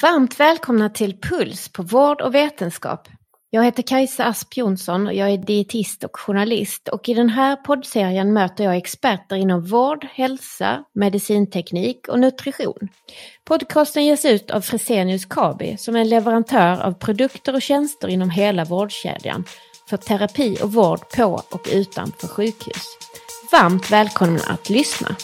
Varmt välkomna till Puls på vård och vetenskap. Jag heter Kajsa Asp Jonsson och jag är dietist och journalist och i den här poddserien möter jag experter inom vård, hälsa, medicinteknik och nutrition. Podcasten ges ut av Fresenius Kabi som är en leverantör av produkter och tjänster inom hela vårdkedjan för terapi och vård på och utanför sjukhus. Varmt välkomna att lyssna!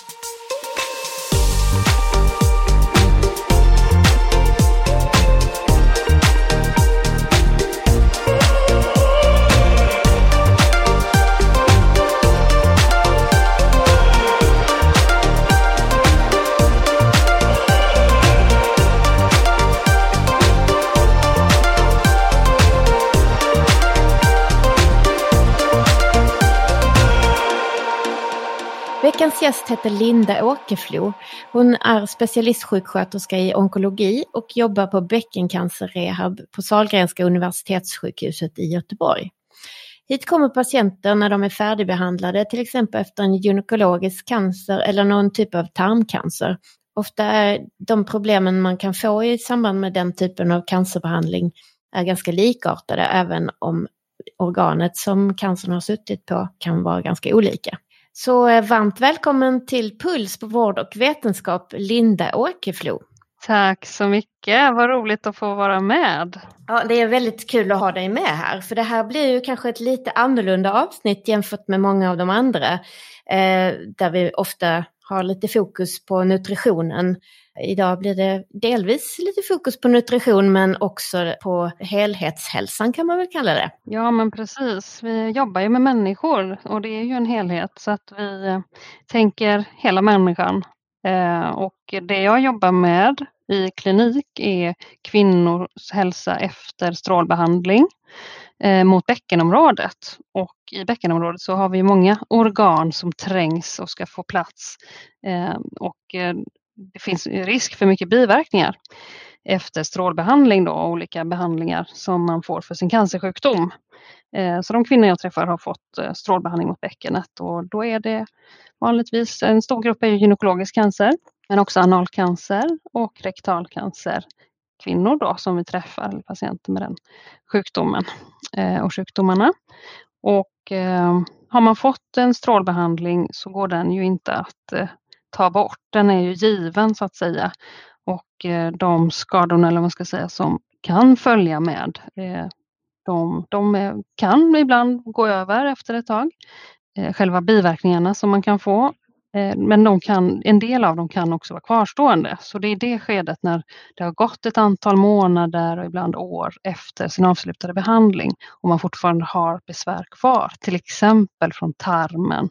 Dagens gäst heter Linda Åkerflo. Hon är specialistsjuksköterska i onkologi och jobbar på bäckencancerrehab på Sahlgrenska universitetssjukhuset i Göteborg. Hit kommer patienter när de är färdigbehandlade, till exempel efter en gynekologisk cancer eller någon typ av tarmcancer. Ofta är de problemen man kan få i samband med den typen av cancerbehandling är ganska likartade även om organet som cancern har suttit på kan vara ganska olika. Så eh, varmt välkommen till Puls på vård och vetenskap, Linda Åkerflo. Tack så mycket, vad roligt att få vara med. Ja, det är väldigt kul att ha dig med här, för det här blir ju kanske ett lite annorlunda avsnitt jämfört med många av de andra, eh, där vi ofta har lite fokus på nutritionen. Idag blir det delvis lite fokus på nutrition men också på helhetshälsan kan man väl kalla det. Ja men precis, vi jobbar ju med människor och det är ju en helhet så att vi tänker hela människan. Eh, och det jag jobbar med i klinik är kvinnors hälsa efter strålbehandling eh, mot bäckenområdet. Och i bäckenområdet så har vi många organ som trängs och ska få plats. Ehm, och eh, det finns risk för mycket biverkningar efter strålbehandling då, och olika behandlingar som man får för sin cancersjukdom. Eh, så de kvinnor jag träffar har fått eh, strålbehandling mot bäckenet och då är det vanligtvis en stor grupp är gynekologisk cancer men också analcancer och rektalcancer kvinnor då som vi träffar, patienter med den sjukdomen eh, och sjukdomarna. Och eh, har man fått en strålbehandling så går den ju inte att eh, ta bort. Den är ju given så att säga. Och eh, de skadorna, eller vad man ska säga, som kan följa med, eh, de, de eh, kan ibland gå över efter ett tag. Eh, själva biverkningarna som man kan få Eh, men de kan, en del av dem kan också vara kvarstående. Så det är det skedet när det har gått ett antal månader och ibland år efter sin avslutade behandling och man fortfarande har besvär kvar. Till exempel från tarmen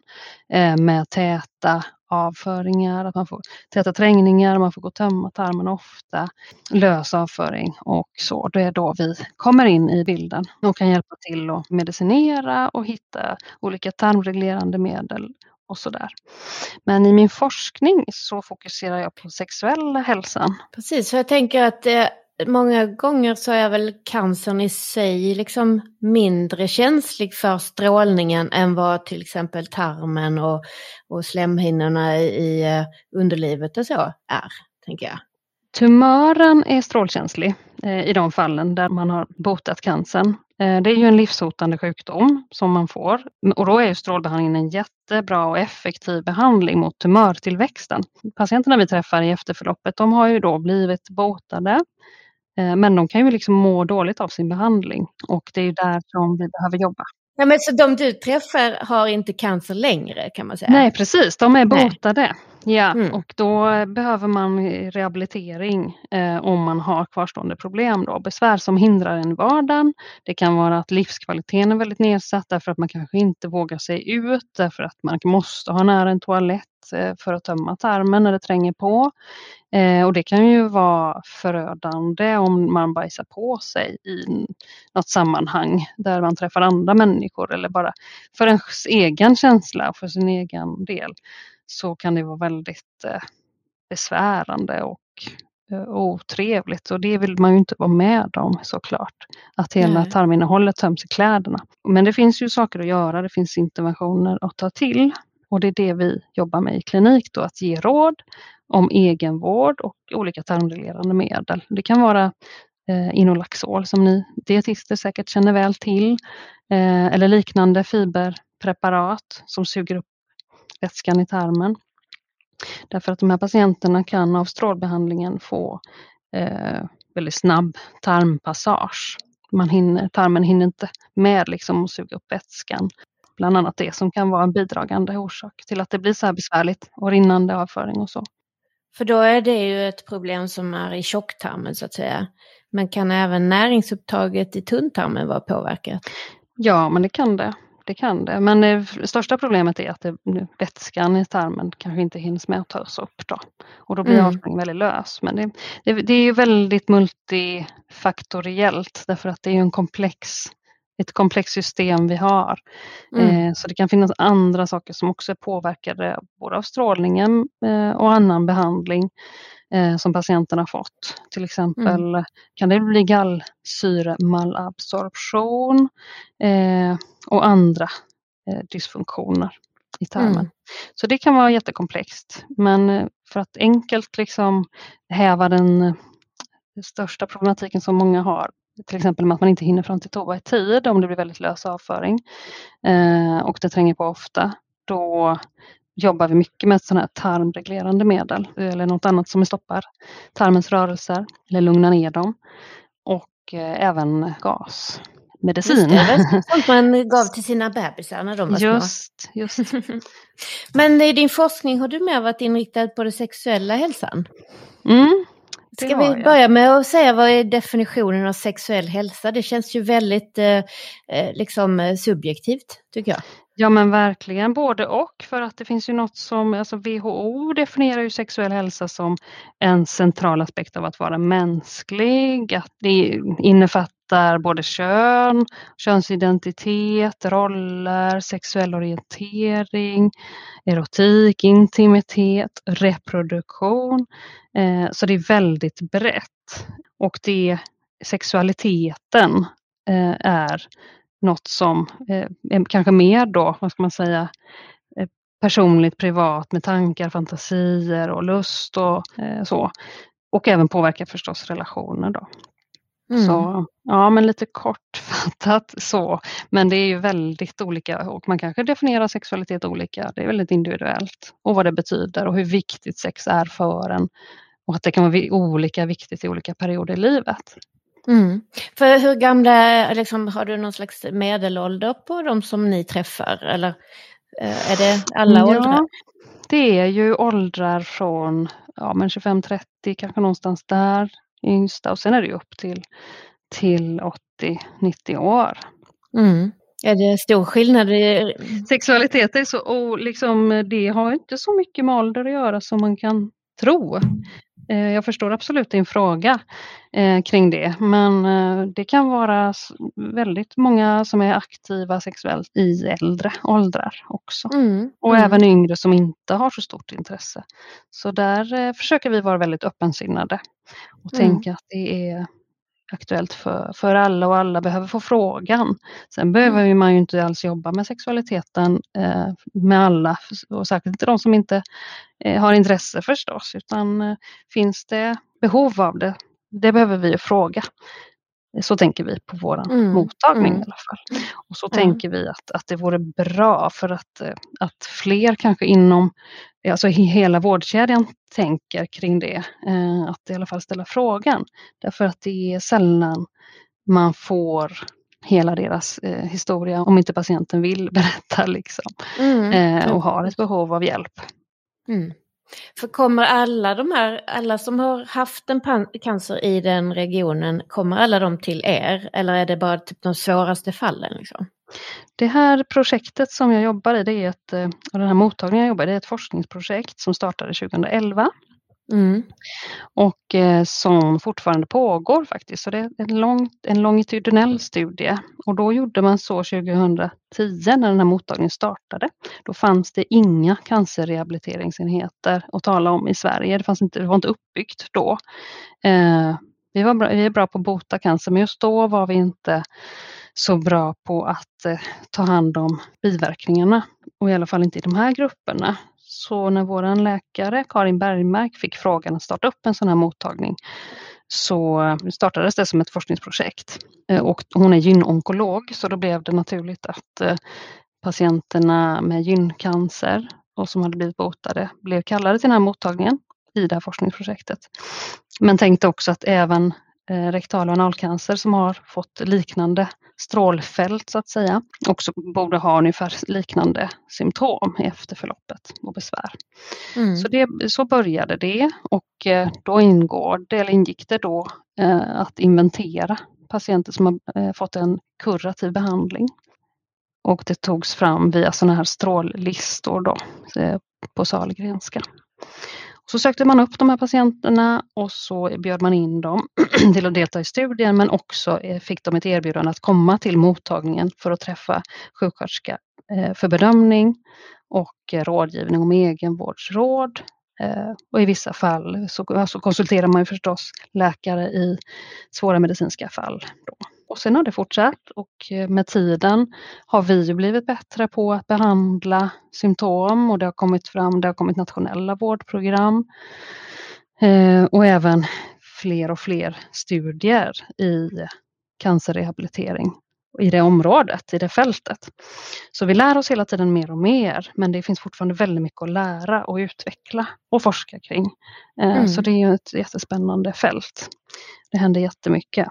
eh, med täta avföringar, att man får täta trängningar, man får gå och tömma tarmen ofta, lös avföring och så. Det är då vi kommer in i bilden och kan hjälpa till att medicinera och hitta olika tarmreglerande medel och sådär. Men i min forskning så fokuserar jag på sexuella hälsan. Precis, för jag tänker att eh, många gånger så är väl cancern i sig liksom mindre känslig för strålningen än vad till exempel tarmen och, och slemhinnorna i i eh, underlivet och så är, tänker jag. Tumören är strålkänslig eh, i de fallen där man har botat cancern. Eh, det är ju en livshotande sjukdom som man får och då är strålbehandlingen en jättebra och effektiv behandling mot tumörtillväxten. Patienterna vi träffar i efterförloppet de har ju då blivit botade Eh, men de kan ju liksom må dåligt av sin behandling och det är ju där som vi behöver jobba. Ja, men så de du träffar har inte cancer längre kan man säga? Nej precis, de är botade. Nej. Ja, mm. och då behöver man rehabilitering eh, om man har kvarstående problem. Då. Besvär som hindrar en i vardagen. Det kan vara att livskvaliteten är väldigt nedsatt därför att man kanske inte vågar sig ut, därför att man måste ha nära en toalett eh, för att tömma tarmen när det tränger på. Eh, och det kan ju vara förödande om man bajsar på sig i något sammanhang där man träffar andra människor eller bara för ens egen känsla och för sin egen del så kan det vara väldigt eh, besvärande och eh, otrevligt och det vill man ju inte vara med om såklart. Att hela Nej. tarminnehållet töms i kläderna. Men det finns ju saker att göra, det finns interventioner att ta till Och det är det vi jobbar med i klinik då, att ge råd om egenvård och olika tarmreglerande medel. Det kan vara eh, Inolaxol som ni dietister säkert känner väl till eller liknande fiberpreparat som suger upp vätskan i tarmen. Därför att de här patienterna kan av strålbehandlingen få eh, väldigt snabb tarmpassage. Man hinner, tarmen hinner inte med liksom att suga upp vätskan. Bland annat det som kan vara en bidragande orsak till att det blir så här besvärligt och rinnande avföring och så. För då är det ju ett problem som är i tjocktarmen så att säga. Men kan även näringsupptaget i tunntarmen vara påverkat? Ja, men det kan det. Det kan det. Men det största problemet är att det, vätskan i tarmen kanske inte hinns med att tas upp. Då. Och då blir mm. avföringen väldigt lös. Men det, det, det är väldigt multifaktoriellt därför att det är en komplex ett komplext system vi har. Mm. Eh, så det kan finnas andra saker som också är påverkade både av strålningen eh, och annan behandling eh, som patienten har fått. Till exempel mm. kan det bli gallsyremalabsorption eh, och andra eh, dysfunktioner i tarmen. Mm. Så det kan vara jättekomplext. Men eh, för att enkelt liksom häva den största problematiken som många har till exempel med att man inte hinner fram till toa i tid om det blir väldigt lös avföring eh, och det tränger på ofta. Då jobbar vi mycket med sådana här tarmreglerande medel eller något annat som stoppar tarmens rörelser eller lugnar ner dem. Och eh, även gasmedicin. Just det, sånt man gav till sina bebisar när de var just, små. Just. Men i din forskning har du mer varit inriktad på den sexuella hälsan? Mm, Ska vi jag. börja med att säga vad är definitionen av sexuell hälsa? Det känns ju väldigt eh, eh liksom eh, subjektivt tycker jag. Ja men verkligen både och för att det finns ju något som, alltså WHO definierar ju sexuell hälsa som en central aspekt av att vara mänsklig, att det innefattar både kön, könsidentitet, roller, sexuell orientering, erotik, intimitet, reproduktion. Eh, så det är väldigt brett och det sexualiteten eh, är något som eh, är kanske mer då, vad ska man säga, personligt, privat med tankar, fantasier och lust och så. Och även påverkar förstås relationer då. Mm. Så ja, men lite kortfattat så. Men det är ju väldigt olika och man kanske definierar sexualitet olika. Det är väldigt individuellt och vad det betyder och hur viktigt sex är för en och att det kan vara olika viktigt i olika perioder i livet. Mm. För hur gamla, liksom, har du någon slags medelålder på de som ni träffar eller eh, är det alla ja, åldrar? Det är ju åldrar från ja, 25-30 kanske någonstans där, yngsta och sen är det upp till, till 80-90 år. Mm. Är det stor skillnad? Sexualitet är så, och liksom, det har inte så mycket med ålder att göra som man kan tro. Eh, jag förstår absolut din fråga eh, kring det, men eh, det kan vara väldigt många som är aktiva sexuellt i äldre åldrar också. Mm, och mm. även yngre som inte har så stort intresse. Så där försöker vi vara väldigt öppensinnade och mm. tänka att det är aktuellt för, för alla och alla behöver få frågan. Sen behöver mm. man ju inte alls jobba med sexualiteten eh, med alla och särskilt inte de som inte eh, har intresse förstås utan eh, finns det behov av det, det behöver vi fråga. Så tänker vi på vår mm. mottagning mm. i alla fall. Och så mm. tänker vi att, att det vore bra för att, eh, att fler kanske inom alltså hela vårdkedjan tänker kring det. Eh, att i alla fall ställa frågan. Därför att det är sällan man får hela deras eh, historia om inte patienten vill berätta liksom. Mm. Eh, och har ett behov av hjälp. Mm. För kommer alla de här, alla som har haft en cancer i den regionen, kommer alla de till er? Eller är det bara typ de svåraste fallen? Liksom? Det här projektet som jag jobbar i, det är ett, eh, och den här mottagningen jag jobbar i, det är ett forskningsprojekt som startade 2011. Mm. Och eh, som fortfarande pågår faktiskt. Så det är en, lång, en longitudinell studie. Och då gjorde man så 2010 när den här mottagningen startade. Då fanns det inga cancerrehabiliteringsenheter att tala om i Sverige. Det, fanns inte, det var inte uppbyggt då. Eh, vi, var bra, vi är bra på att bota cancer men just då var vi inte så bra på att eh, ta hand om biverkningarna och i alla fall inte i de här grupperna. Så när vår läkare Karin Bergmark fick frågan att starta upp en sån här mottagning så startades det som ett forskningsprojekt. Eh, och hon är gynonkolog så då blev det naturligt att eh, patienterna med gyncancer och som hade blivit botade blev kallade till den här mottagningen i det här forskningsprojektet. Men tänkte också att även rektal och analcancer som har fått liknande strålfält så att säga också borde ha ungefär liknande symptom i efterförloppet och besvär. Mm. Så, det, så började det och eh, då ingår eller ingick det då eh, att inventera patienter som har fått en kurativ behandling. Och det togs fram via sådana här strållistor då, på Sahlgrenska. Så sökte man upp de här patienterna och så bjöd man in dem till att delta i studien men också eh, fick de ett erbjudande att komma till mottagningen för att träffa sjuksköterska eh, för bedömning och eh, rådgivning om egenvårdsråd. Och i vissa fall så alltså konsulterar man ju förstås läkare i svåra medicinska fall. Då. Och sen har det fortsatt och eh, med tiden har vi ju blivit bättre på att behandla symptom och det har kommit fram, det har kommit nationella vårdprogram eh, och även fler och fler studier i cancerrehabilitering i det området, i det fältet. Så vi lär oss hela tiden mer och mer, men det finns fortfarande väldigt mycket att lära och utveckla och forska kring. Eh, mm. Så det är ett jättespännande fält. Det händer jättemycket.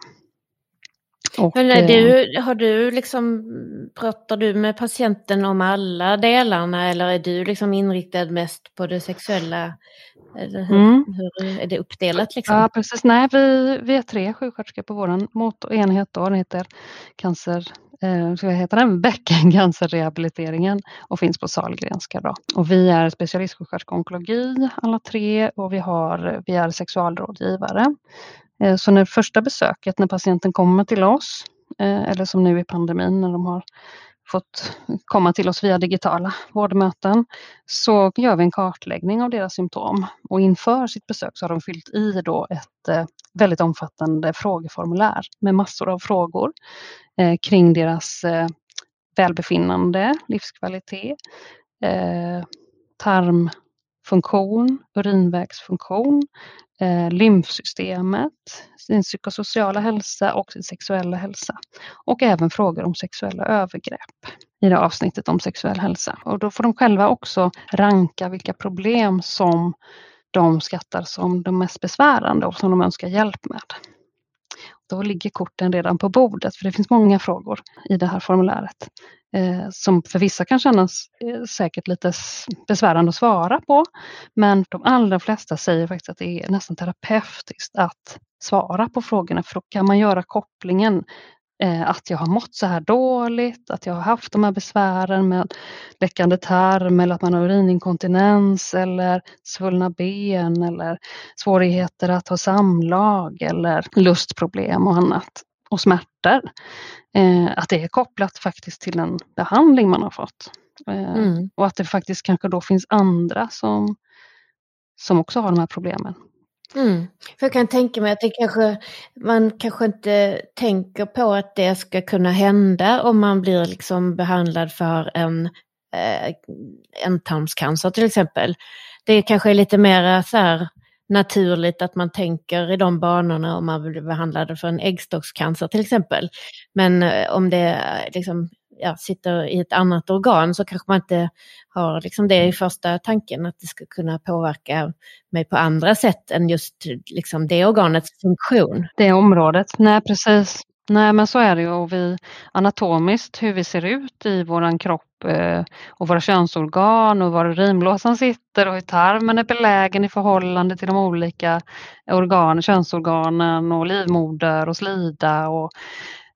Och, Men är du, har du liksom, pratar du med patienten om alla delarna eller är du liksom inriktad mest på det sexuella? Hur, mm. hur är det uppdelat? Liksom? Ja precis, nej vi, vi är tre sjuksköterskor på vår enhet då, den heter cancer eh, så heter den bäckencancerrehabiliteringen och finns på Sahlgrenska. Då. Och vi är specialistsjuksköterskor onkologi alla tre och vi, har, vi är sexualrådgivare. Eh, så när första besöket, när patienten kommer till oss, eh, eller som nu i pandemin när de har fått komma till oss via digitala vårdmöten, så gör vi en kartläggning av deras symptom. Och inför sitt besök så har de fyllt i då ett eh, väldigt omfattande frågeformulär med massor av frågor kring deras välbefinnande, livskvalitet, tarm funktion, urinvägsfunktion, eh, lymfsystemet, sin psykosociala hälsa och sin sexuella hälsa. Och även frågor om sexuella övergrepp i det avsnittet om sexuell hälsa. Och då får de själva också ranka vilka problem som de skattar som de mest besvärande och som de önskar hjälp med. Då ligger korten redan på bordet för det finns många frågor i det här formuläret Eh, som för vissa kan kännas eh, säkert lite besvärande att svara på. Men de allra flesta säger faktiskt att det är nästan terapeutiskt att svara på frågorna för då kan man göra kopplingen eh, att jag har mått så här dåligt, att jag har haft de här besvären med läckande tarm eller att man har urininkontinens eller svullna ben eller svårigheter att ha samlag eller lustproblem och annat och smärtor. Eh, att det är kopplat faktiskt till en behandling man har fått. Eh, mm. Och att det faktiskt kanske då finns andra som, som också har de här problemen. Mm. För jag kan tänka mig att det kanske, man kanske inte tänker på att det ska kunna hända om man blir liksom behandlad för en eh, ändtarmscancer till exempel. Det kanske är lite mer så här naturligt att man tänker i de banorna om man blir behandlad för en äggstockscancer till exempel. Men eh, om det eh, liksom, ja, sitter i ett annat organ så kanske man inte har liksom det i första tanken att det ska kunna påverka mig på andra sätt än just liksom, det organets funktion. Det området, nej precis. Nej men så är det ju och vi anatomiskt hur vi ser ut i våran kropp eh, och våra könsorgan och var urinblåsan sitter och hur tarmen är belägen i förhållande till de olika organ, könsorganen och livmoder och slida och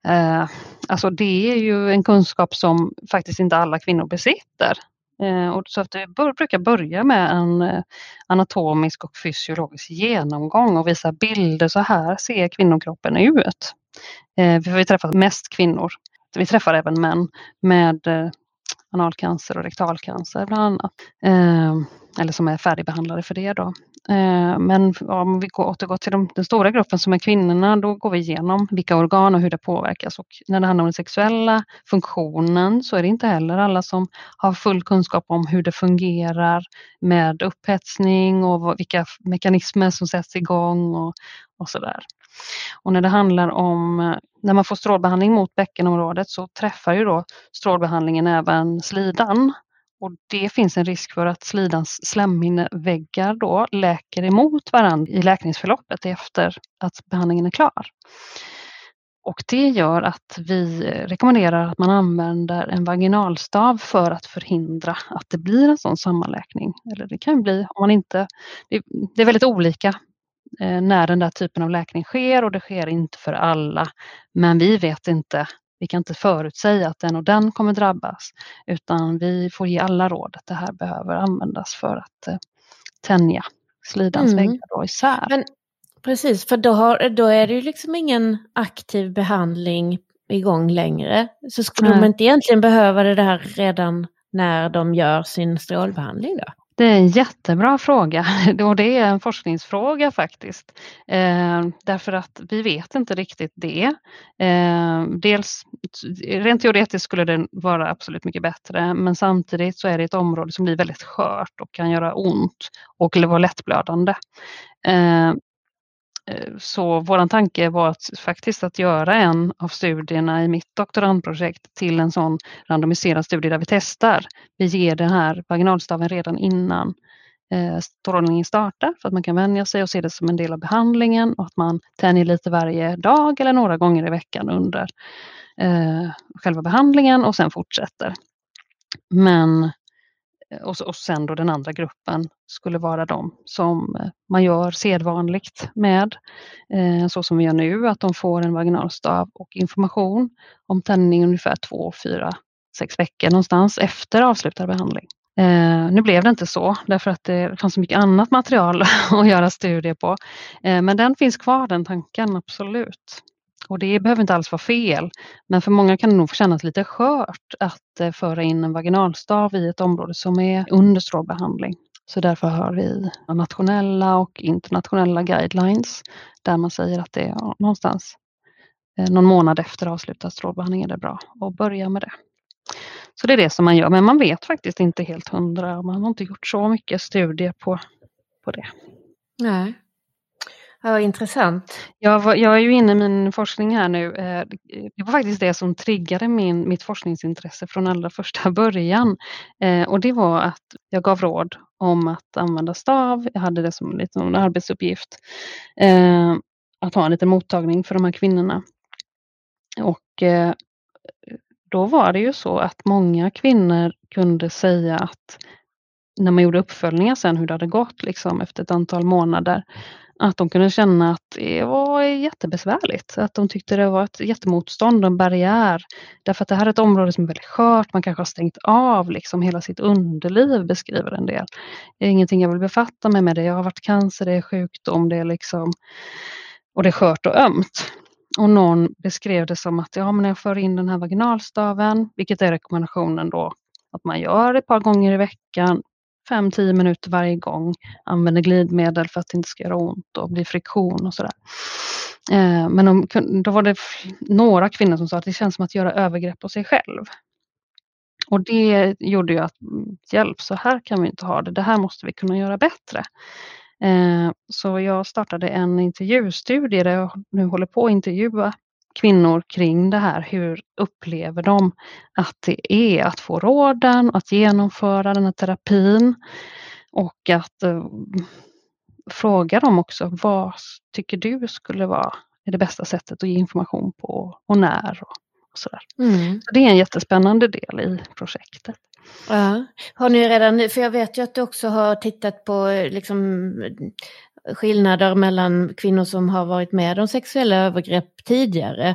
eh, alltså det är ju en kunskap som faktiskt inte alla kvinnor besitter. Eh, och så att vi brukar börja med en eh, anatomisk och fysiologisk genomgång och visa bilder. Så här ser kvinnokroppen ut. Eh, vi har träffat mest kvinnor. Vi träffar även män med eh, analcancer och rektalcancer bland annat. Ehm, eller som är färdigbehandlade för det då. Eh, men om vi återgår till de, den stora gruppen som är kvinnorna, då går vi igenom vilka organ och hur det påverkas. Och när det handlar om den sexuella funktionen så är det inte heller alla som har full kunskap om hur det fungerar med upphetsning och vilka mekanismer som sätts igång och, och sådär. Och när det handlar om när man får strålbehandling mot bäckenområdet så träffar ju då strålbehandlingen även slidan och det finns en risk för att slidans slemhinneväggar då läker emot varandra i läkningsförloppet efter att behandlingen är klar. Och det gör att vi rekommenderar att man använder en vaginalstav för att förhindra att det blir en sån sammanläkning. Eller det kan bli om man inte, det är väldigt olika när den där typen av läkning sker och det sker inte för alla. Men vi vet inte vi kan inte förutsäga att den och den kommer drabbas utan vi får ge alla råd att det här behöver användas för att eh, tänja slidans mm. väggar isär. Men, precis, för då, har, då är det ju liksom ingen aktiv behandling igång längre. Så skulle Nej. de inte egentligen behöva det här redan när de gör sin strålbehandling då? Det är en jättebra fråga och det är en forskningsfråga faktiskt. Eh, därför att vi vet inte riktigt det. Eh, dels rent teoretiskt skulle det vara absolut mycket bättre men samtidigt så är det ett område som blir väldigt skört och kan göra ont och vara lättblödande. Eh, Eh, Eh, så våran tanke var att, faktiskt att göra en av studierna i mitt doktorandprojekt till en sån randomiserad studie där vi testar. Vi ger den här vaginalstaven redan innan eh, strålningen startar för att man kan vänja sig och se det som en del av behandlingen och att man tänjer lite varje dag eller några gånger i veckan under eh, själva behandlingen och sen fortsätter. Men Eh, och, och sen då den andra gruppen skulle vara de som eh, man gör sedvanligt med, eh, så som vi gör nu, att de får en vaginalstav och information om tändning ungefär två, fyra, sex veckor någonstans efter avslutad behandling. Eh, nu blev det inte så därför att det fanns så mycket annat material att göra studier på. Eh, men den finns kvar den tanken, absolut. Och det behöver inte alls vara fel, men för många kan det nog kännas lite skört att eh, föra in en vaginalstav i ett område som är under strålbehandling. Så därför har vi nationella och internationella guidelines där man säger att det är någonstans eh, någon månad efter avslutad strålbehandling är det bra att börja med det. Så det är det som man gör, men man vet faktiskt inte helt hundra. Man har inte gjort så mycket studier på, på det. Nej. Ja, intressant. Jag, var, jag är ju inne i min forskning här nu. Eh, det var faktiskt det som triggade min, mitt forskningsintresse från allra första början. Eh, och det var att jag gav råd om att använda stav. Jag hade det som en en arbetsuppgift. Eh, att ha en liten mottagning för de här kvinnorna. Och då var det ju så att många kvinnor kunde säga att när man gjorde uppföljningar sen hur det hade gått liksom efter ett antal månader att de kunde känna att det var jättebesvärligt. Att de tyckte det var ett jättemotstånd och en barriär. Därför att det här är ett område som är väldigt skört. Man kanske har stängt av liksom hela sitt underliv beskriver en del. Det är ingenting jag vill befatta mig med. Det. Jag har varit cancer, det är sjukdom, det är liksom och det är skört och ömt. Och någon beskrev det som att ja, men när jag för in den här vaginalstaven, vilket är rekommendationen då att man gör ett par gånger i veckan, 5-10 minuter varje gång. Använder glidmedel för att det inte ska göra ont och bli friktion och sådär. Eh, men om, då var det några kvinnor som sa att det känns som att göra övergrepp på sig själv. Och det gjorde ju att, mm, hjälp, så här kan vi inte ha det, det här måste vi kunna göra bättre. Eh, så jag startade en intervjustudie där jag nu håller på att intervjua kvinnor kring det här. Hur upplever de att det är att få råden, att genomföra den här terapin och att eh, fråga dem också vad tycker du skulle vara det bästa sättet att ge information på och när och, och sådär. Mm. Så det är en jättespännande del i projektet. Ja. Har ni redan, för jag vet ju att du också har tittat på liksom skillnader mellan kvinnor som har varit med om sexuella övergrepp tidigare.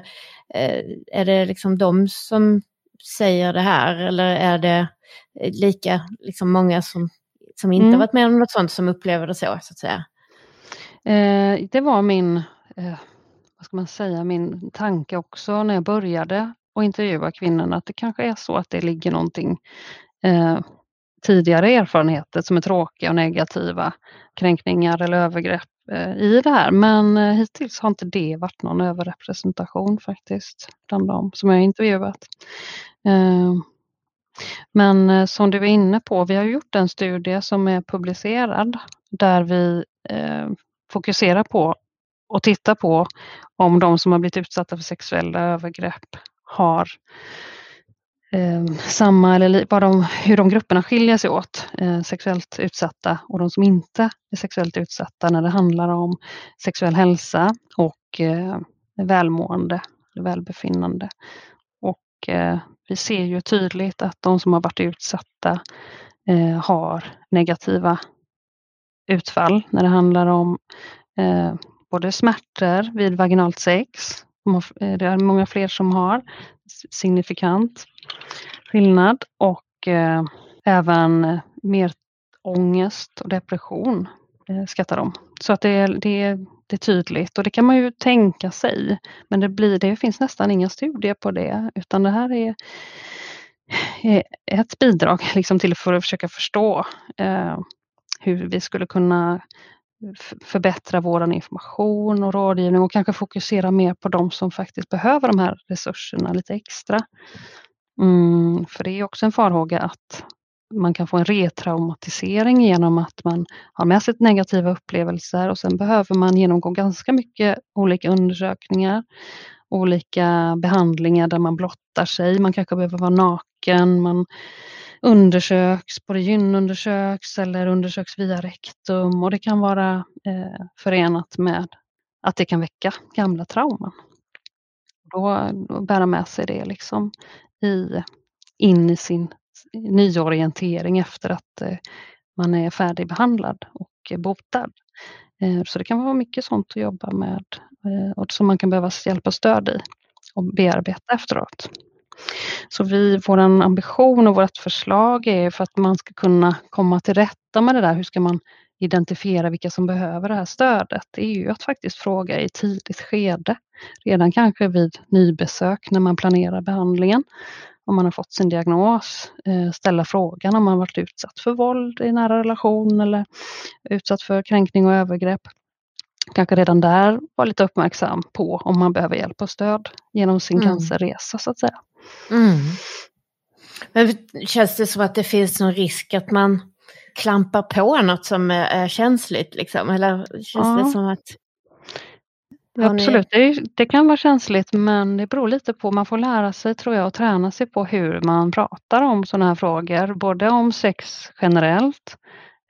Eh, är det liksom de som säger det här eller är det lika liksom många som, som inte mm. varit med om något sånt som upplever det så, så att säga? Eh, det var min, eh, vad ska man säga, min tanke också när jag började att intervjua kvinnorna, att det kanske är så att det ligger någonting eh, tidigare erfarenheter som är tråkiga och negativa, kränkningar eller övergrepp eh, i det här. Men eh, hittills har inte det varit någon överrepresentation faktiskt bland dem som jag intervjuat. Eh, men som du är inne på, vi har gjort en studie som är publicerad där vi fokuserar på och tittar på om de som har blivit utsatta för sexuella övergrepp har eh, samma eller vad de, hur de grupperna skiljer sig åt, eh, sexuellt utsatta och de som inte är sexuellt utsatta när det handlar om sexuell hälsa och eh, välmående, välbefinnande. Och eh, vi ser ju tydligt att de som har varit utsatta eh, har negativa utfall när det handlar om eh, både smärtor vid vaginalt sex, Eh, det är många fler som har, signifikant skillnad och eh, även mer ångest och depression eh, skattar de. Så att det är, det, är, det är tydligt och det kan man ju tänka sig. Men det, blir, det finns nästan inga studier på det utan det här är eh, ett bidrag liksom till för att försöka förstå eh, hur vi skulle kunna förbättra vår information och rådgivning och kanske fokusera mer på de som faktiskt behöver de här resurserna lite extra. Mm, för det är också en farhåga att man kan få en retraumatisering genom att man har med sig negativa upplevelser och sen behöver man genomgå ganska mycket olika undersökningar, olika behandlingar där man blottar sig. Man kanske behöver vara naken, man undersöks, både gynundersöks eller undersöks via rektum och det kan vara eh, förenat med att det kan väcka gamla trauman. Då, då bära med sig det liksom i, in i sin nyorientering efter att eh, man är färdigbehandlad och botad. Eh, så det kan vara mycket sånt att jobba med eh, och som man kan behöva hjälp och stöd i och bearbeta efteråt. Så vi, vår ambition och vårt förslag är för att man ska kunna komma till rätta med det där, hur ska man identifiera vilka som behöver det här stödet, det är ju att faktiskt fråga i tidigt skede. Redan kanske vid nybesök när man planerar behandlingen. Om man har fått sin diagnos, eh, ställa frågan om man varit utsatt för våld i nära relation eller utsatt för kränkning och övergrepp. Kanske redan där vara lite uppmärksam på om man behöver hjälp och stöd genom sin mm. cancerresa så att säga. Mm. Men känns det som att det finns någon risk att man klampar på något som är känsligt liksom? Eller känns ja. det som att... Absolut, det, det, kan vara känsligt men det beror lite på, man får lära sig tror jag och träna sig på hur man pratar om sådana här frågor, både om sex generellt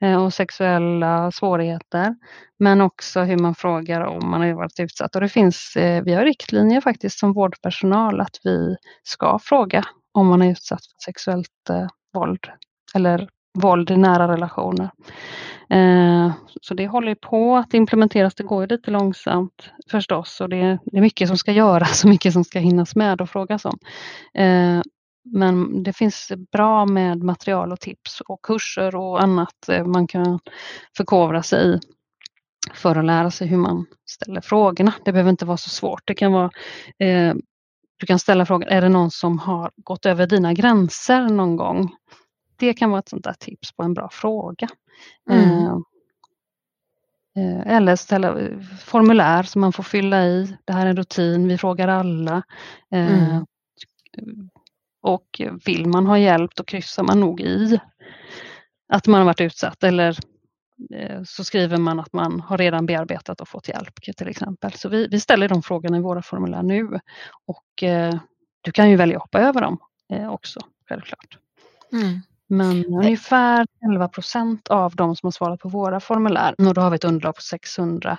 Eh, och sexuella svårigheter, men också hur man frågar om man har varit utsatt. Och det finns, eh, vi har riktlinjer faktiskt som vårdpersonal att vi ska fråga om man är utsatt för sexuellt eh, våld eller våld i nära relationer. Eh, så det håller på att implementeras. Det går lite långsamt förstås och det är, det är mycket som ska göras och mycket som ska hinnas med och frågas om. Eh, men det finns bra med material och tips och kurser och annat eh, man kan förkovra sig i för att lära sig hur man ställer frågorna. Det behöver inte vara så svårt. Det kan vara eh, du kan ställa frågan, är det någon som har gått över dina gränser någon gång? det kan vara ett sånt där tips på en bra fråga. Mm. Eh, eh, eller ställa formulär som man får fylla i. Det här är en rutin, vi frågar alla. Eh, mm. Och vill man ha hjälp då kryssar man nog i att man har varit utsatt eller så skriver man att man har redan bearbetat och fått hjälp till exempel. Så vi, vi ställer de frågorna i våra formulär nu och eh, du kan ju välja att hoppa över dem eh, också självklart. Mm. Men ungefär 11 procent av de som har svarat på våra formulär, och då har vi ett underlag på 605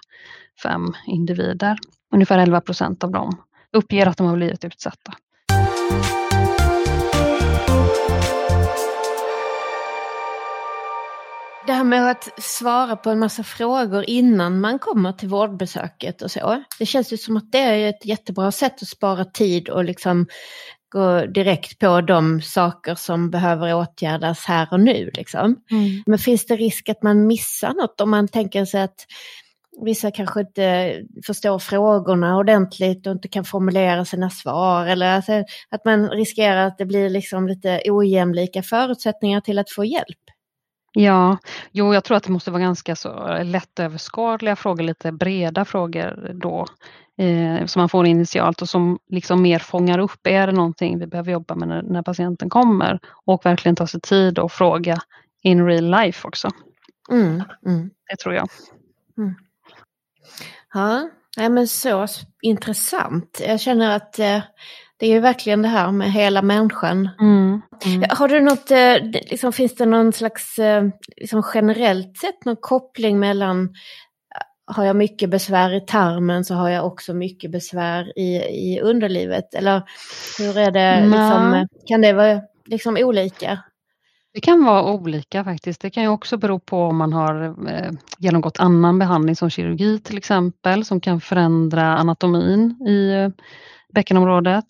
individer, ungefär 11 procent av dem uppger att de har blivit utsatta. Det här med att svara på en massa frågor innan man kommer till vårdbesöket och så. Det känns ju som att det är ett jättebra sätt att spara tid och liksom gå direkt på de saker som behöver åtgärdas här och nu. Liksom. Mm. Men finns det risk att man missar något om man tänker sig att vissa kanske inte förstår frågorna ordentligt och inte kan formulera sina svar. Eller att man riskerar att det blir liksom lite ojämlika förutsättningar till att få hjälp. Ja, jo jag tror att det måste vara ganska så lättöverskådliga frågor, lite breda frågor då eh, som man får initialt och som liksom mer fångar upp, är det någonting vi behöver jobba med när, när patienten kommer? Och verkligen ta sig tid och fråga in real life också. Mm, mm. Det tror jag. Mm. Ja, men så intressant. Jag känner att eh, det är ju verkligen det här med hela människan. Mm, mm. Har du något, eh, liksom, finns det någon slags eh, liksom generellt sett någon koppling mellan eh, har jag mycket besvär i tarmen så har jag också mycket besvär i, i underlivet? Eller hur är det, liksom, kan det vara liksom olika? Det kan vara olika faktiskt. Det kan ju också bero på om man har genomgått annan behandling som kirurgi till exempel som kan förändra anatomin i bäckenområdet.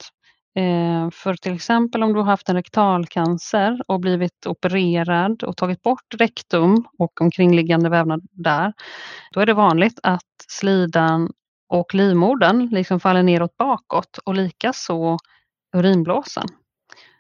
Eh, för till exempel om du har haft en rektalcancer och blivit opererad och tagit bort rektum och omkringliggande vävnad där, då är det vanligt att slidan och livmodern liksom faller neråt bakåt och likaså urinblåsan.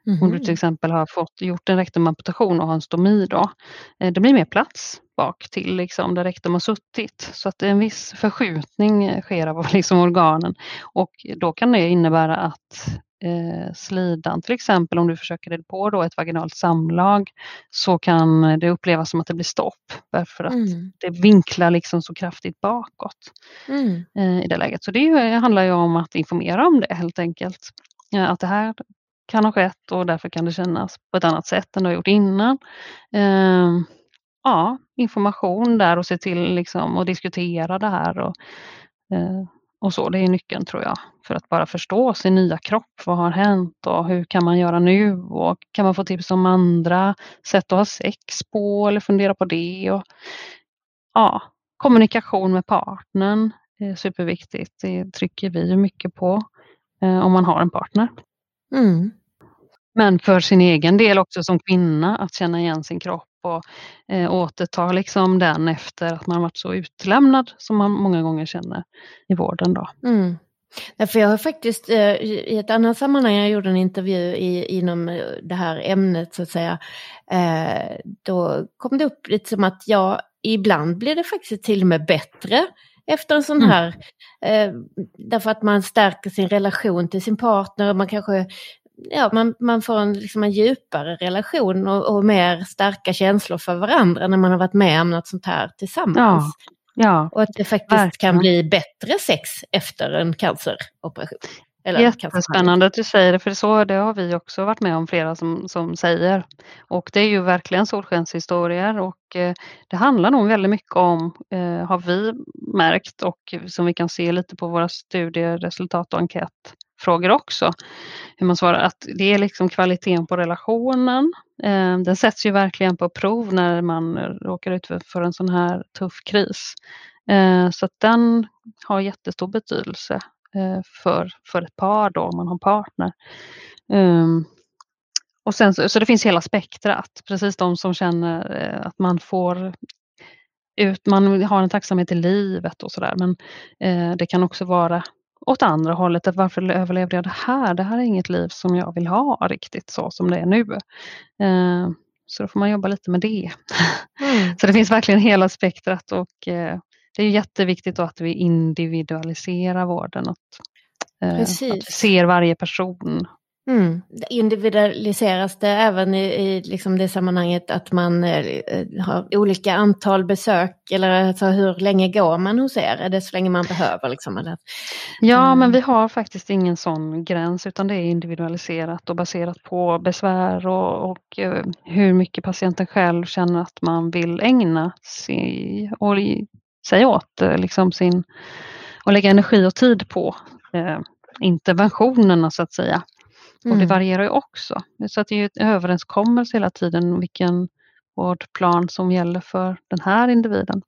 Mm. Om du till mhm. exempel har fått gjort en rektumamputation och har en stomi då. Eh, det blir mer plats bak till liksom, där rektum har suttit. Så att en viss förskjutning sker av liksom, organen och då kan det innebära att eh, slidan till exempel om du försöker dig på då ett vaginalt samlag så kan det upplevas som att det blir stopp därför att mm. det vinklar liksom så kraftigt bakåt mm. eh, i det läget. Så det handlar ju om att informera om det helt enkelt. Att det här kan ha skett och därför kan det kännas på ett annat sätt än det har gjort innan. Eh, ja, information där och se till liksom att diskutera det här och, eh, och så. Det är nyckeln tror jag för att bara förstå sin nya kropp. Vad har hänt och hur kan man göra nu och kan man få tips om andra sätt att ha sex på eller fundera på det. Och, ja, kommunikation med partnern är superviktigt. Det trycker vi mycket på eh, om man har en partner. Mm. Men för sin egen del också som kvinna att känna igen sin kropp och eh, återta liksom den efter att man varit så utlämnad som man många gånger känner i vården. Då. Mm. Därför jag har faktiskt eh, i ett annat sammanhang, jag gjorde en intervju i, inom eh, det här ämnet så att säga, eh, då kom det upp lite som att ja, ibland blir det faktiskt till och med bättre efter en sån mm. här, eh, därför att man stärker sin relation till sin partner, man kanske ja, man, man får en, liksom en djupare relation och, och, mer starka känslor för varandra när man har varit med om något sånt här tillsammans. Ja, ja, och att det faktiskt verkligen. kan bli bättre sex efter en canceroperation. Eller Jättespännande att du säger det, för så det har vi också varit med om flera som, som säger. Och det är ju verkligen solskenshistorier och eh, det handlar nog väldigt mycket om, eh, har vi märkt och som vi kan se lite på våra studieresultat och frågor också, hur man svarar att det är liksom kvaliteten på relationen. Eh, den sätts ju verkligen på prov när man råkar ut för en sån här tuff kris. Eh, så att den har jättestor betydelse eh, för, för ett par då, om man har partner. Ehm, och sen, så, det finns hela spektrat, precis de som känner att man får ut, man har en tacksamhet i livet och sådär men eh, det kan också vara åt andra hållet, att varför överlevde jag det här? Det här är inget liv som jag vill ha riktigt så som det är nu. Eh, så då får man jobba lite med det. Mm. så det finns verkligen hela spektrat och eh, det är jätteviktigt att vi individualiserar vården. Att, eh, att vi ser varje person. Mm. Individualiseras det även i, i liksom det sammanhanget att man eh, har olika antal besök eller alltså hur länge går man hos er? Är det så länge man behöver? Liksom, eller? Ja, mm. men vi har faktiskt ingen sån gräns utan det är individualiserat och baserat på besvär och, och eh, hur mycket patienten själv känner att man vill ägna sig och sig åt eh, liksom sin, och lägga energi och tid på eh, interventionerna så att säga. Mm. Och det mm. varierar ju också. Så att det är en överenskommelse hela tiden vilken vårdplan som gäller för den här individen.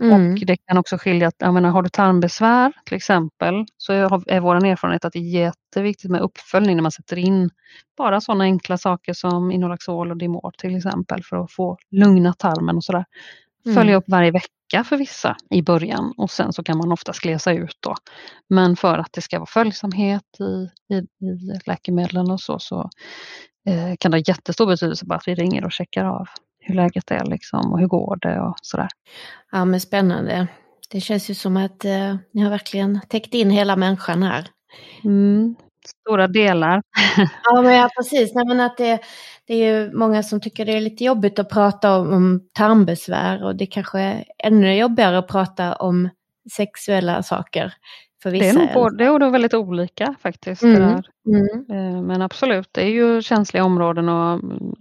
Mm. Och det kan också skilja, jag menar, har du tarmbesvär till exempel så är vår erfarenhet att det är jätteviktigt med uppföljning när man sätter in bara sådana enkla saker som Inolaxol och Dimor till exempel för att få lugna tarmen och sådär mm. följa upp varje vecka för vissa i början och sen så kan man oftast glesa ut då. Men för att det ska vara följsamhet i, i, i läkemedlen och så, så eh, kan det ha jättestor betydelse bara att vi ringer och checkar av hur läget är liksom och hur går det och sådär. Ja men spännande. Det känns ju som att eh, ni har verkligen täckt in hela människan här. Mm, stora delar. ja, men ja, precis. Nej, men att det, det är ju många som tycker det är lite jobbigt att prata om, om tarmbesvär och det kanske är ännu jobbigare att prata om sexuella saker. För vissa. Det är nog både och då väldigt olika faktiskt. Mm. Mm. Eh, men absolut, det är ju känsliga områden och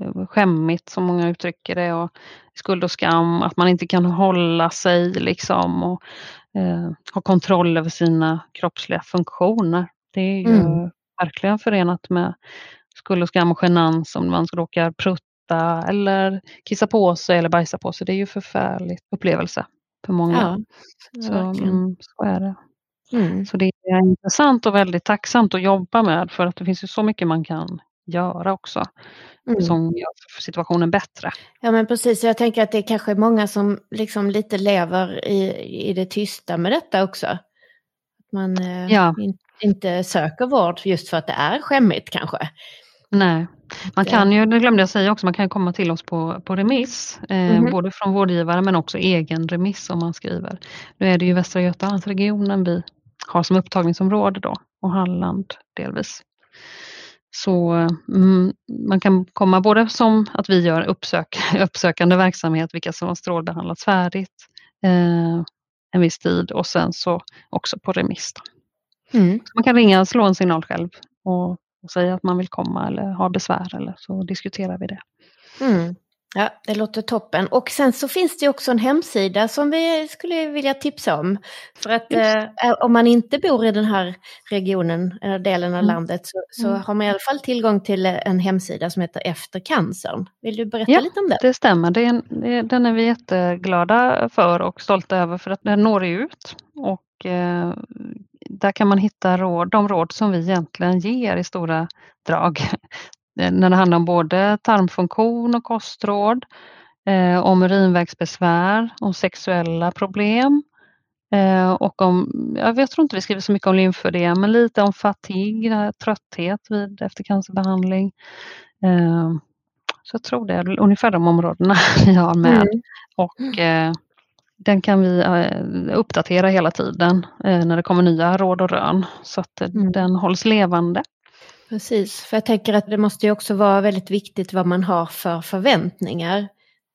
eh, skämmigt som många uttrycker det och skuld och skam, att man inte kan hålla sig liksom och eh, ha kontroll över sina kroppsliga funktioner. Det är ju mm. verkligen förenat med skuld och skam och genans om man råkar prutta eller kissa på sig eller bajsa på sig. Det är ju förfärligt upplevelse för många. Ja, så, mm, så är det. Mm. Så det är intressant och väldigt tacksamt att jobba med för att det finns ju så mycket man kan göra också mm. som gör situationen bättre. Ja men precis, jag tänker att det är kanske många som liksom lite lever i, i det tysta med detta också. Man eh, ja. in, inte söker vård just för att det är skämmigt kanske. Nej, man kan ju, det glömde jag säga också, man kan komma till oss på, på remiss, eh, mm. både från vårdgivare men också egen remiss om man skriver. Nu är det ju Västra Götalandsregionen vi har som upptagningsområde då och Halland delvis. Så mm, man kan komma både som att vi gör uppsök, uppsökande verksamhet, vilka som har strålbehandlats färdigt eh, en viss tid och sen så också på remiss. Mm. Man kan ringa och slå en signal själv och, och, säga att man vill komma eller har besvär eller så diskuterar vi det. Mm. Ja, det låter toppen. Och sen så finns det också en hemsida som vi skulle vilja tipsa om. För att eh, om man inte bor i den här regionen, eller delen av mm. landet, så, så mm. har man i alla fall tillgång till en hemsida som heter Efter cancern. Vill du berätta ja, lite om det? det stämmer. Det är en, det, den är vi jätteglada för och stolta över för att den når ut. Och eh, där kan man hitta råd, de råd som vi egentligen ger i stora drag Eh, när det handlar om både tarmfunktion och kostråd, eh, om urinvägsbesvär, om sexuella problem eh, och om, jag tror inte vi skriver så mycket om lymfödem, men lite om fatigue, trötthet vid eftercancerbehandling. Eh, så jag tror det är ungefär de områdena vi har med. Mm. Och eh, den kan vi eh, uppdatera hela tiden när det kommer nya råd och rön så att mm. den hålls levande. Precis, för jag tänker att det måste ju också vara väldigt viktigt vad man har för förväntningar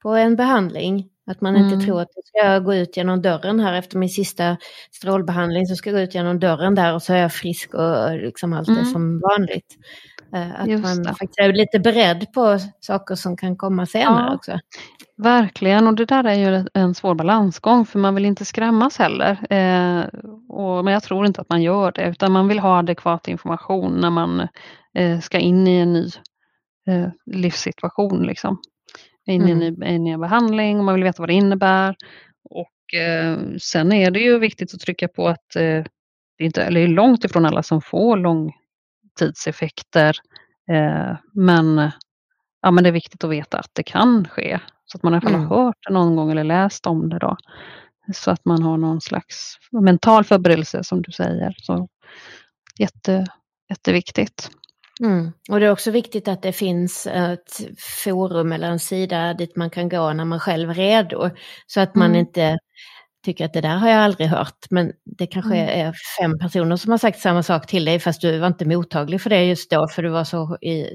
på en behandling. Att man inte mm. tror att jag ska gå ut genom dörren här efter min sista strålbehandling så ska jag gå ut genom dörren där och så är jag frisk och liksom allt mm. är som vanligt. Eh, att Just man det. faktiskt är lite beredd på saker som kan komma senare ja, också. Verkligen, och det där är ju en svår balansgång för man vill inte skrämmas heller. Eh, och, men jag tror inte att man gör det utan man vill ha adekvat information när man eh, ska in i en ny eh, livssituation. Liksom. In mm. i en ny, ny behandling och man vill veta vad det innebär. Och eh, Sen är det ju viktigt att trycka på att eh, det är, inte, eller är långt ifrån alla som får långtidseffekter. Eh, men, ja, men det är viktigt att veta att det kan ske. Så att man i alla fall mm. har hört det någon gång eller läst om det. Då. Så att man har någon slags mental förberedelse som du säger. Så jätte, jätteviktigt. Mm. Och det är också viktigt att det finns ett forum eller en sida dit man kan gå när man själv är redo. Så att man mm. inte tycker att det där har jag aldrig hört. Men det kanske mm. är fem personer som har sagt samma sak till dig fast du var inte mottaglig för det just då för du var så i,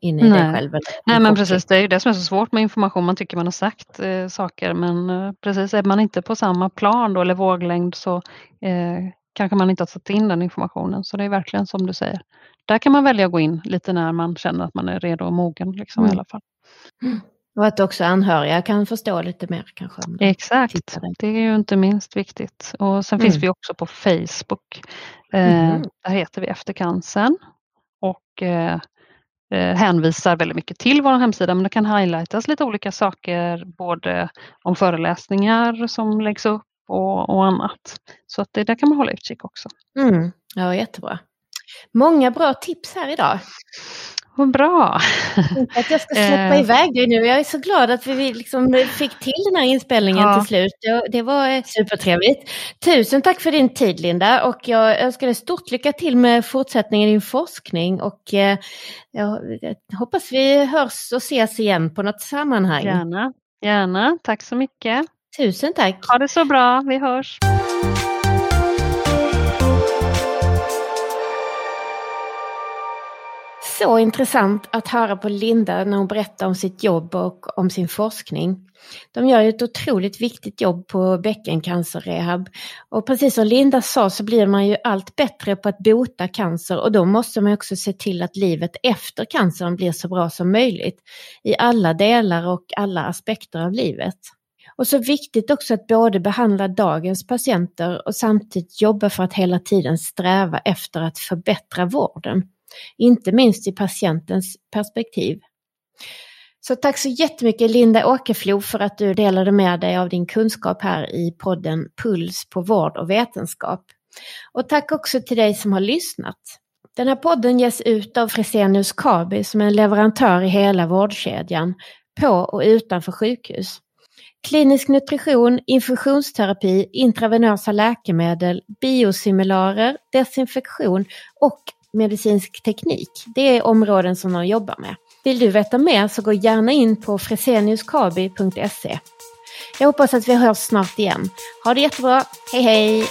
inne i Nej. dig själv. Nej men precis, det är ju det som är så svårt med information. Man tycker man har sagt eh, saker men eh, precis är man inte på samma plan då eller våglängd så eh, kanske man inte har satt in den informationen. Så det är verkligen som du säger. Där kan man välja att gå in lite när man känner att man är redo och mogen liksom, mm. i alla fall. Mm. Och att också anhöriga kan förstå lite mer kanske. Exakt, det är ju inte minst viktigt. Och sen mm. finns vi också på Facebook. Eh, mm. Där heter vi Efter cancern. Och eh, eh, hänvisar väldigt mycket till vår hemsida men det kan highlightas lite olika saker både om föreläsningar som läggs upp och, och annat. Så att det där kan man hålla utkik också. Mm. Ja, jättebra. Många bra tips här idag. Vad bra! Att jag ska släppa Eh. iväg dig nu. Jag är så glad att vi liksom fick till den här inspelningen Ja. till slut. Det, var supertrevligt. Tusen tack för din tid Linda och jag önskar dig stort lycka till med fortsättningen i din forskning och eh, jag hoppas vi hörs och ses igen på något sammanhang. Gärna, gärna. Tack så mycket. Tusen tack! Ha det så bra. Vi hörs. Så intressant att höra på Linda när hon berättar om sitt jobb och om sin forskning. De gör ju ett otroligt viktigt jobb på bäckencancerrehab. Och precis som Linda sa så blir man ju allt bättre på att bota cancer och då måste man också se till att livet efter cancern blir så bra som möjligt i alla delar och alla aspekter av livet. Och så viktigt också att både behandla dagens patienter och samtidigt jobba för att hela tiden sträva efter att förbättra vården. Inte minst i patientens perspektiv. Så tack så jättemycket Linda Åkerflo för att du delade med dig av din kunskap här i podden Puls på vård och vetenskap. Och tack också till dig som har lyssnat. Den här podden ges ut av Fresenius Kabi som är en leverantör i hela vårdkedjan, på och utanför sjukhus. Klinisk nutrition, infusionsterapi, intravenösa läkemedel, biosimilarer, desinfektion och medicinsk teknik. Det är områden som de jobbar med. Vill du veta mer så gå gärna in på freseniuskabi.se. Jag hoppas att vi hörs snart igen. Ha det jättebra. Hej hej!